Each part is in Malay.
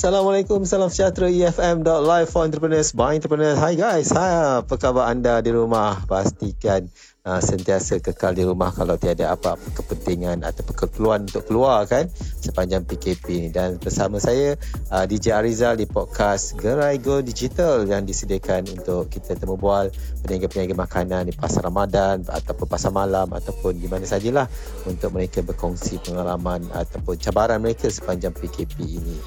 Assalamualaikum, salam sejahtera EFM.live for entrepreneurs by entrepreneurs. Hi guys, Hai, apa khabar anda di rumah? Pastikan uh, sentiasa kekal di rumah kalau tiada apa-apa kepentingan atau keperluan untuk keluar kan sepanjang PKP ni. Dan bersama saya uh, DJ Arizal di podcast Gerai Go Digital yang disediakan untuk kita temu bual peniaga-peniaga makanan di pasar Ramadan ataupun pasar malam ataupun di mana sajalah untuk mereka berkongsi pengalaman ataupun cabaran mereka sepanjang PKP ini.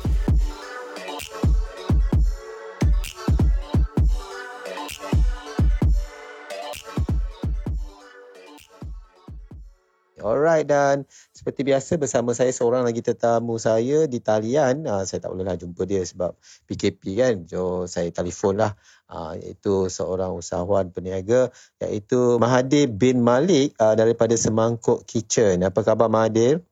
Alright dan seperti biasa bersama saya seorang lagi tetamu saya di talian. Uh, saya tak bolehlah jumpa dia sebab PKP kan. So saya telefon lah. Uh, iaitu seorang usahawan peniaga iaitu Mahathir bin Malik uh, daripada Semangkuk Kitchen. Apa khabar Mahathir?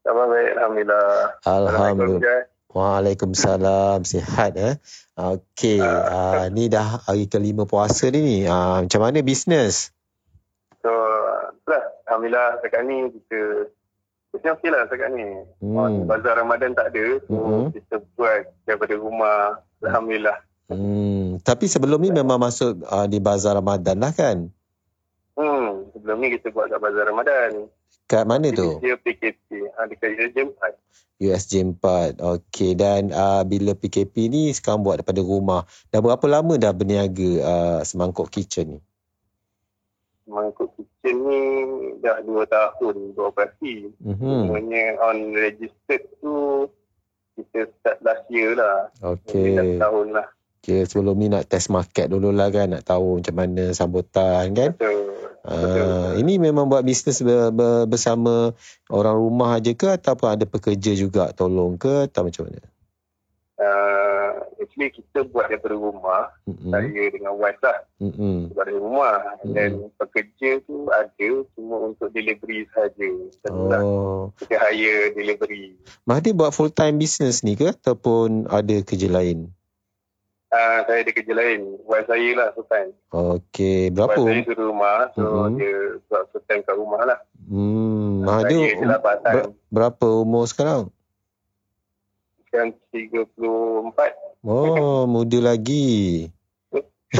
Khabar baik. Alhamdulillah. Alhamdulillah. Waalaikumsalam. Sihat eh. Okey. Uh, ni dah hari kelima puasa ni. Uh, macam mana bisnes? Alhamdulillah setakat ni kita Macam okey lah setakat ni hmm. Bazar Ramadan tak ada So hmm. kita buat daripada rumah Alhamdulillah hmm. Tapi sebelum ni memang masuk uh, di Bazar Ramadan lah kan? Hmm. Sebelum ni kita buat kat Bazar Ramadan Kat mana tu? Dia PKP ha, Dekat USJ 4 USJ 4 Okey dan uh, bila PKP ni sekarang buat daripada rumah Dah berapa lama dah berniaga uh, Semangkuk Kitchen ni? Semangkuk Kitchen ni dah dua tahun beroperasi. Mm-hmm. Semuanya on registered tu kita start last year lah. Okay. Dah tahun lah. Okay, sebelum ni nak test market dulu lah kan. Nak tahu macam mana sambutan kan. Betul. Uh, betul. Ini memang buat bisnes ber, ber, bersama orang rumah aja ke ataupun ada pekerja juga tolong ke atau macam mana? Uh, actually kita buat daripada rumah mm-hmm. saya dengan wife lah mm-hmm. buat dari rumah mm-hmm. dan pekerja tu ada cuma untuk delivery sahaja oh. kita hire delivery Mahdi buat full time business ni ke ataupun ada kerja lain uh, saya ada kerja lain wife saya lah full time Okay, berapa wife saya rumah so mm-hmm. dia buat full time kat rumah lah hmm. Mahdi ber- berapa umur sekarang sekarang 34. Oh, muda lagi.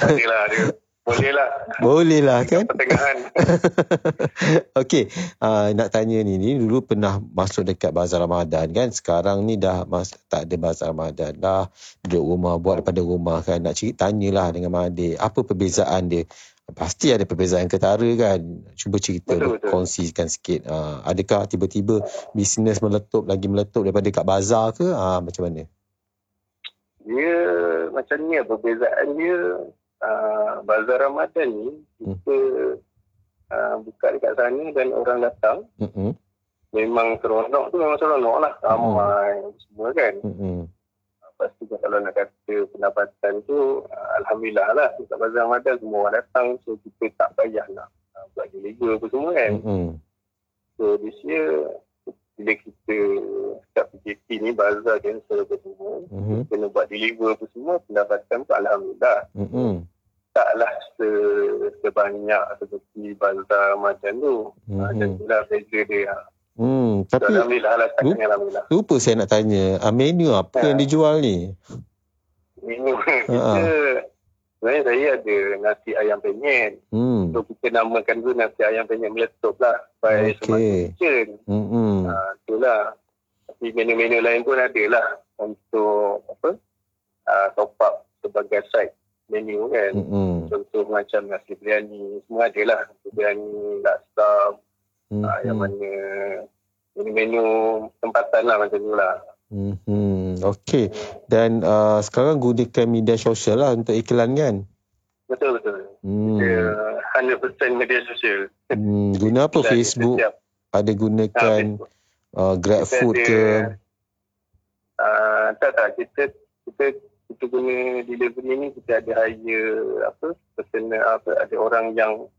Tak dia. Boleh lah. Boleh lah kan? Pertengahan. Okey, uh, nak tanya ni, ni dulu pernah masuk dekat Bazar Ramadan kan? Sekarang ni dah mas, tak ada Bazar Ramadan. Dah duduk rumah, buat daripada rumah kan? Nak cerita, tanyalah dengan Mahathir. Apa perbezaan dia? Pasti ada perbezaan ketara kan. Cuba cerita, betul, betul. kongsikan sikit. Uh, adakah tiba-tiba bisnes meletup lagi meletup daripada kat bazar ke? Uh, macam mana? Dia macam ni perbezaan dia. Uh, bazar Ramadan ni kita hmm. uh, buka dekat sana dan orang datang. Hmm. Memang seronok tu memang seronok lah. Ramai hmm. semua kan. Hmm. Lepas tu kalau nak kata pendapatan tu Alhamdulillah lah Dekat Bazar Ramadan semua orang datang So kita tak payah nak uh, buat deliver apa semua kan mm-hmm. So this year Bila kita start PKP ni Bazar cancel apa semua mm-hmm. Kena buat deliver apa semua Pendapatan tu Alhamdulillah mm-hmm. Taklah se- sebanyak seperti Bazar Ramadan tu mm-hmm. Dan itulah beza dia tapi Alhamdulillah, lah, lupa, Alhamdulillah. lupa saya nak tanya, uh, menu apa ya. yang dijual ni? Menu kita, sebenarnya saya ada nasi ayam penyet. Hmm. So kita namakan tu nasi ayam penyet meletup lah. By okay. Kitchen. Hmm. Uh, itulah. Tapi menu-menu lain pun ada lah. Untuk apa? Uh, top up sebagai side menu kan. Hmm. Contoh macam nasi biryani. Semua ada lah. Biryani, laksa, hmm. uh, yang mana menu-menu tempatan lah macam tu lah. Hmm. Okey. Dan uh, sekarang gunakan media sosial lah untuk iklan kan? Betul betul. Hmm. Dia 100% media sosial. Hmm. Guna apa Facebook? Setiap. Ada gunakan ha, uh, Grab Food ke? Uh, tak tak. Kita kita kita guna delivery ni kita ada hire apa personal apa ada orang yang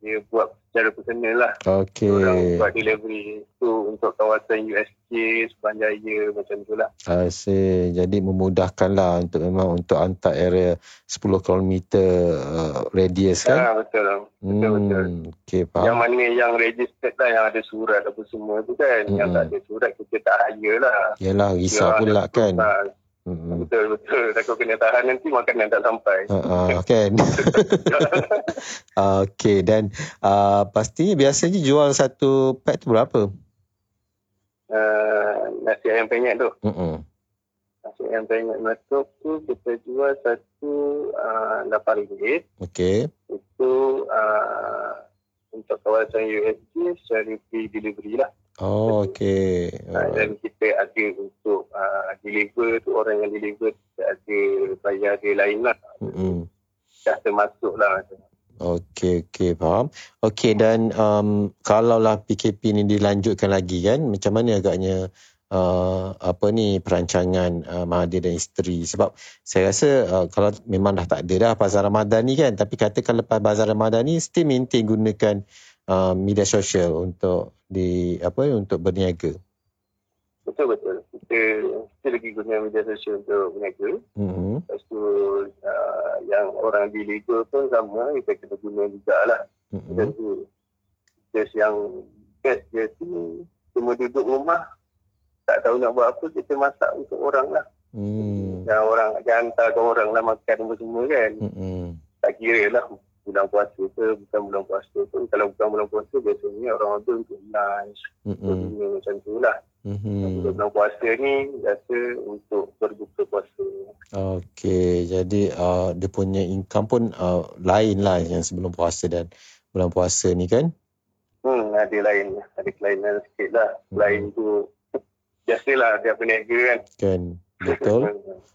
dia buat secara personal lah. Okey. Orang buat delivery tu untuk kawasan USJ, Subanjaya macam tu lah. Asyik. Jadi memudahkan lah untuk memang untuk hantar area 10 km uh, radius kan? Ya, betul lah. Betul, hmm. betul. Okey, faham. Yang mana yang registered lah, yang ada surat apa semua tu kan. Hmm. Yang tak ada surat, kita tak hire lah. Yelah, risau pula kan. Surat. Hmm. Betul betul. Takut kena tahan nanti makanan tak sampai. Uh, uh, kan. Okey dan uh, pastinya biasanya jual satu pack tu berapa? Uh, nasi ayam penyet tu. Uh-uh. Nasi ayam penyet meletup tu kita jual satu uh, RM8. Okey. Itu uh, untuk kawasan USG secara free delivery lah. Oh, okey. Uh, dan kita ada untuk uh, deliver tu orang yang deliver ada bayar dia lain lah. Mm-hmm. Dah termasuk lah. Okey, okey, faham. Okey, dan um, kalaulah PKP ni dilanjutkan lagi kan, macam mana agaknya uh, apa ni perancangan uh, Mahathir dan isteri? Sebab saya rasa uh, kalau memang dah tak ada dah Bazar Ramadan ni kan, tapi katakan lepas Bazar Ramadan ni, still maintain gunakan uh, media sosial untuk di apa untuk berniaga. Betul betul. Kita kita lagi guna media sosial untuk berniaga. Mm-hmm. Lepas tu uh, yang orang di legal pun sama kita kena guna juga lah. Mm-hmm. Dan tu just yang best dia tu cuma duduk rumah tak tahu nak buat apa kita masak untuk orang lah. Mm. Yang orang jangan hantarkan orang lah makan apa semua kan. Mm-hmm. Tak kira lah bulan puasa ke bukan bulan puasa pun kalau bukan bulan puasa biasanya orang order untuk lunch Mm-hmm. untuk macam tu lah Mm-hmm. bulan puasa ni biasa untuk berbuka puasa Okey, jadi uh, dia punya income pun uh, lain lah yang sebelum puasa dan bulan puasa ni kan? hmm ada lain ada kelainan sikit lah Hmm. lain tu biasalah dia peniaga kan Kan, betul.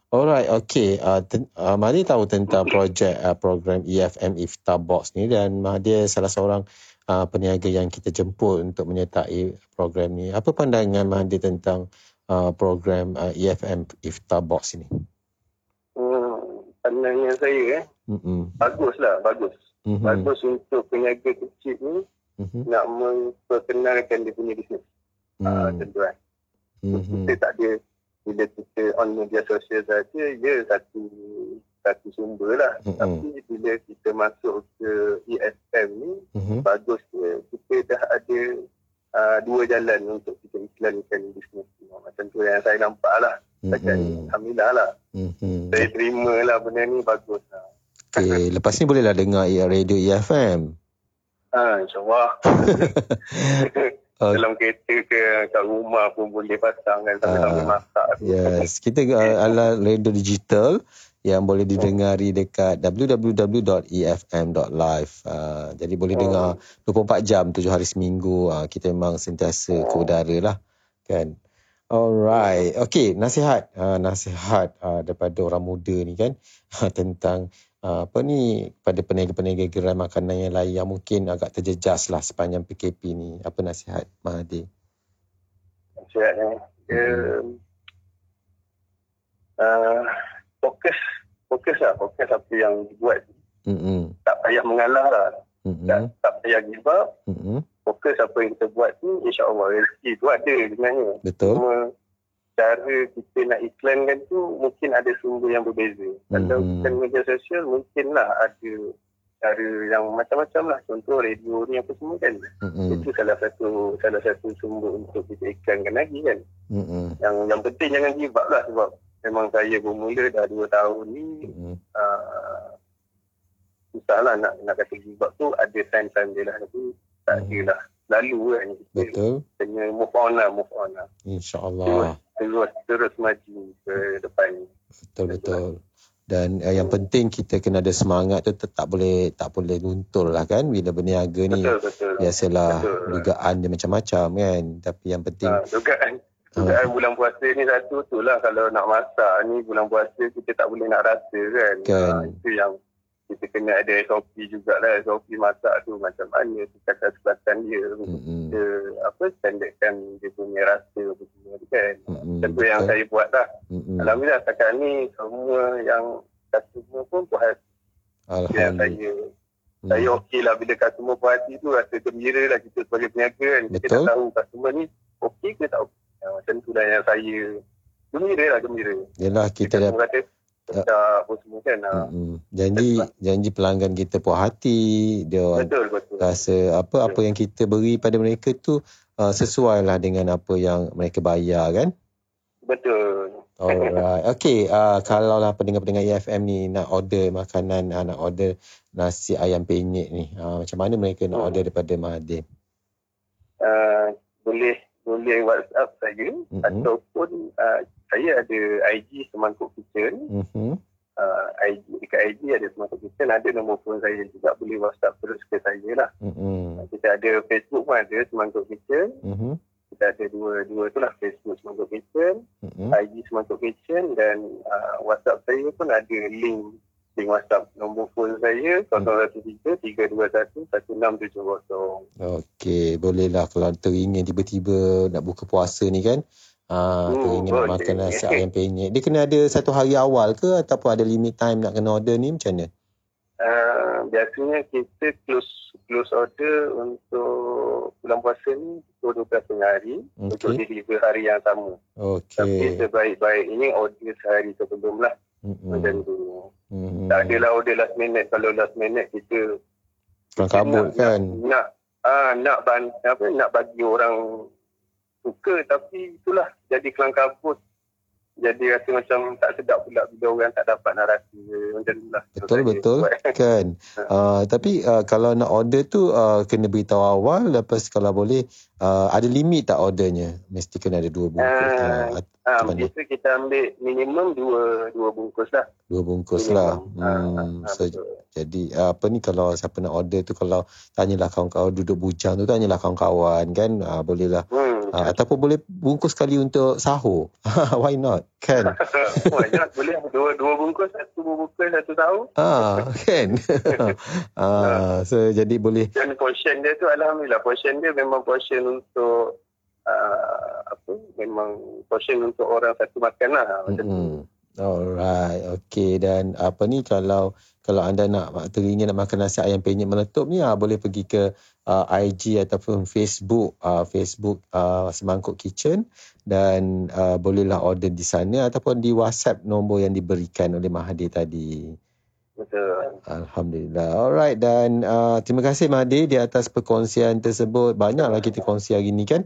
Alright, okay. Uh, ten, uh, Mahdi tahu tentang projek uh, program EFM Iftar Box ni dan Mahdi salah seorang uh, peniaga yang kita jemput untuk menyertai program ni. Apa pandangan Mahdi tentang uh, program uh, EFM Iftar Box ini? hmm pandangan saya eh Mm-mm. bagus lah bagus Mhm. bagus untuk peniaga kecil ni Mhm. nak memperkenalkan dia punya bisnes ah Hmm. tentu kan Mhm. kita tak ada bila kita on media sosial saja ya satu satu sumber lah Mm-mm. tapi bila kita masuk ke ESM ni Mhm. bagus dia kita dah ada uh, dua jalan untuk kita iklankan bisnes ni macam tu yang saya nampak lah Cakap Mhm. Alhamdulillah lah Mhm. saya terima lah benda ni bagus lah Okay, lepas ni bolehlah dengar radio E EFM. ha, InsyaAllah Oh. dalam kereta ke kat rumah pun boleh pasang kan sambil-sambil Ah. masak Yes, kita uh, ala radio digital yang boleh didengari dekat www.efm.live. Uh, jadi boleh Oh. dengar 24 jam 7 hari seminggu. Uh, kita memang sentiasa ke udara lah. Kan? Alright. Okay, nasihat. Uh, nasihat uh, daripada orang muda ni kan. tentang uh, apa ni pada peniaga-peniaga gerai makanan yang lain yang mungkin agak terjejas lah sepanjang PKP ni. Apa nasihat Mahathir? sihatnya dia uh, fokus fokus lah fokus apa yang dibuat Mm-mm. tak payah mengalah lah Mm-mm. tak, tak payah give up Mm-mm. fokus apa yang kita buat tu insyaAllah rezeki tu ada sebenarnya Betul. cuma cara kita nak iklankan tu mungkin ada sumber yang berbeza kalau Mhm. bukan media sosial mungkinlah ada cara yang macam-macam lah contoh radio ni apa semua kan Mm-mm. itu salah satu salah satu sumber untuk kita iklankan lagi kan Mm-mm. yang yang penting jangan give up lah sebab memang saya bermula dah 2 tahun ni Mm-mm. uh, susah lah nak, nak kata give up tu ada time-time dia lah tapi tak Hmm. ada lah lalu kan Betul. kena move on lah move on lah InsyaAllah. terus terus maju ke depan Betul betul. Dan uh, yang penting kita kena ada semangat tu tak boleh tak boleh luntur lah kan bila berniaga ni. betul betul Biasalah Betul. dugaan dia macam-macam kan. Tapi yang penting ha, dugaan dugaan bulan puasa ni satu tu lah kalau nak masak ni bulan puasa kita tak boleh nak rasa kan, Kan. Ha, itu yang kita kena ada SOP jugalah SOP masak tu macam mana sekatan-sekatan dia Mm-mm. kita apa standardkan dia punya rasa apa semua tu kan Mm-mm. Tentu yang Betul. saya buat lah Mm-mm. Alhamdulillah setakat ni semua yang customer pun puas saya Hmm. Saya okey lah bila customer puas hati tu rasa gembira lah kita sebagai peniaga kan. Betul. Kita dah tahu customer ni okey ke tak okey. Ya, macam tu lah yang saya gembira lah gembira. Yelah kita dah. Kata, dah apa semua kan. Mm-hmm. Janji janji pelanggan kita puas hati. Dia betul, betul. rasa apa apa yang kita beri pada mereka tu uh, sesuai lah dengan apa yang mereka bayar kan. Betul. Alright. Okay. Uh, kalau lah pendengar-pendengar EFM ni nak order makanan, uh, nak order nasi ayam penyet ni. Uh, macam mana mereka nak hmm. order daripada Mahathir? Uh, boleh boleh WhatsApp saya mm-hmm. ataupun uh, saya ada IG Semangkuk Kitchen. Mm-hmm. Uh, IG, dekat IG ada Semangkuk Kitchen. Ada nombor phone saya juga. Boleh WhatsApp terus ke saya lah. Mm-hmm. Kita ada Facebook pun ada Semangkuk Kitchen. Mm-hmm kita ada dua dua tu lah Facebook Semangkuk Kitchen, mm-hmm. IG Semangkuk Kitchen dan uh, WhatsApp saya pun ada link link WhatsApp nombor phone saya 013-321-1670. Okey, bolehlah kalau teringin tiba-tiba nak buka puasa ni kan. Ah, hmm, teringin nak makan nasi ayam penyet. Dia kena ada satu hari awal ke ataupun ada limit time nak kena order ni macam mana? Uh, biasanya kita close close order untuk bulan puasa ni pukul 12 tengah hari okay. untuk deliver hari yang sama. Okay. Tapi sebaik-baik ini order sehari sebelum lah. Mm-hmm. Macam tu. Mm-hmm. Tak adalah order last minute. Kalau last minute kita Kelang kabut kan? Nak, nak, ah, nak, ban, apa, nak bagi orang suka tapi itulah jadi kelang kabut jadi rasa macam tak sedap pula bila orang tak dapat nak rasa macam tu lah. Betul betul kan. uh, tapi uh, kalau nak order tu uh, kena beritahu awal lepas kalau boleh uh, ada limit tak ordernya? Mesti kena ada dua bungkus. Uh, uh, uh, biasa kita ambil minimum dua dua bungkus lah. Dua bungkus lah. minimum. lah. Hmm, uh, so, jadi uh, apa ni kalau siapa nak order tu kalau tanyalah kawan-kawan duduk bujang tu tanyalah kawan-kawan kan uh, boleh lah. Hmm. Ha, ataupun boleh bungkus sekali untuk sahur. Why not? Kan? Why not? Boleh dua, dua bungkus, satu bungkus, satu sahur. Ah, kan? ah, so, jadi boleh. Dan portion dia tu, Alhamdulillah. Portion dia memang portion untuk uh, apa? Memang portion untuk orang satu makan lah. Macam mm-hmm. Alright, okay. Dan apa ni kalau kalau anda nak teringin nak makan nasi ayam penyet meletup ni, ah, boleh pergi ke uh, IG ataupun Facebook uh, Facebook uh, Semangkuk Kitchen dan uh, bolehlah order di sana ataupun di WhatsApp nombor yang diberikan oleh Mahathir tadi. Betul. Alhamdulillah. Alright dan uh, terima kasih Mahathir di atas perkongsian tersebut. Banyaklah kita kongsi hari ni kan.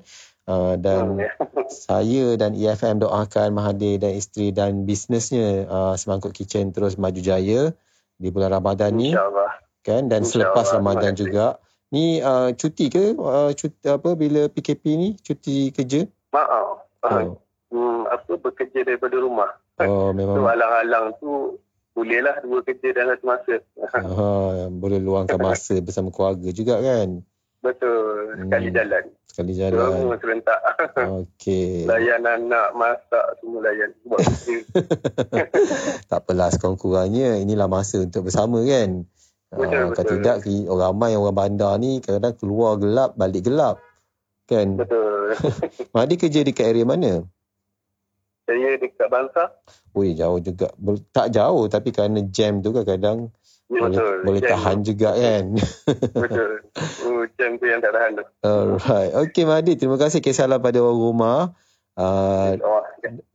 Uh, dan hmm, ya. saya dan EFM doakan Mahathir dan isteri dan bisnesnya uh, Semangkuk Kitchen terus maju jaya di bulan Ramadan ni. InsyaAllah. Kan? Dan selepas Ramadan juga. Ni uh, cuti ke uh, cuti apa bila PKP ni cuti kerja? Maaf. Uh, oh. Hmm, apa bekerja daripada rumah. Oh memang. So alang-alang tu bolehlah dua kerja dalam satu masa. Ha, boleh luangkan masa bersama keluarga juga kan? Betul. Sekali hmm. jalan. Sekali jalan. Semua serentak. Okey. layan anak, masak, semua layan. Buat tak apalah sekurang-kurangnya. Inilah masa untuk bersama kan? Betul, uh, betul. tidak orang ramai orang bandar ni kadang-kadang keluar gelap balik gelap kan betul Mahdi kerja dekat area mana saya dekat Bangsa Ui jauh juga tak jauh tapi kerana jam tu kadang-kadang boleh, betul. boleh tahan tu. juga kan betul oh, jam tu yang tak tahan tu alright Okay Mahdi terima kasih kisahlah pada orang rumah Uh,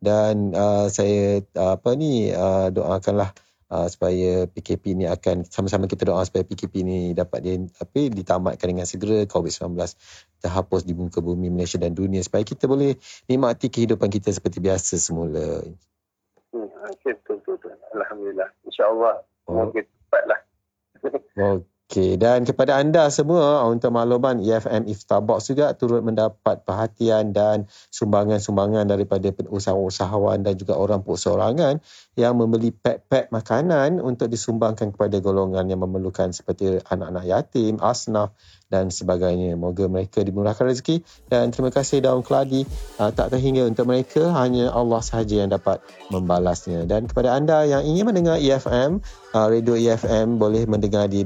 dan uh, saya uh, apa ni uh, doakanlah uh, supaya PKP ni akan sama-sama kita doa supaya PKP ni dapat di, apa, ditamatkan dengan segera COVID-19 terhapus di muka bumi Malaysia dan dunia supaya kita boleh nikmati kehidupan kita seperti biasa semula. Hmm, betul, betul, betul. Alhamdulillah. InsyaAllah. Oh. 来。来 我 Okey, dan kepada anda semua untuk makluman EFM Iftar Box juga turut mendapat perhatian dan sumbangan-sumbangan daripada usahawan dan juga orang perseorangan yang membeli pack-pack makanan untuk disumbangkan kepada golongan yang memerlukan seperti anak-anak yatim, asnaf dan sebagainya. Moga mereka dimurahkan rezeki dan terima kasih daun keladi uh, tak terhingga untuk mereka hanya Allah sahaja yang dapat membalasnya. Dan kepada anda yang ingin mendengar EFM, uh, radio EFM boleh mendengar di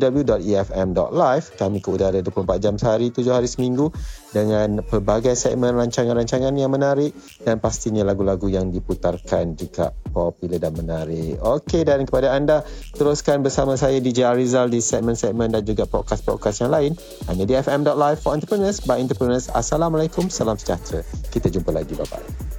www.efm.live. Kami ke udara 24 jam sehari, 7 hari seminggu dengan pelbagai segmen rancangan-rancangan yang menarik dan pastinya lagu-lagu yang diputarkan juga popular dan menarik. Okey dan kepada anda teruskan bersama saya DJ Arizal di segmen-segmen dan juga podcast-podcast yang lain lain hanya di fm.live for entrepreneurs by entrepreneurs. Assalamualaikum, salam sejahtera. Kita jumpa lagi. Bye-bye.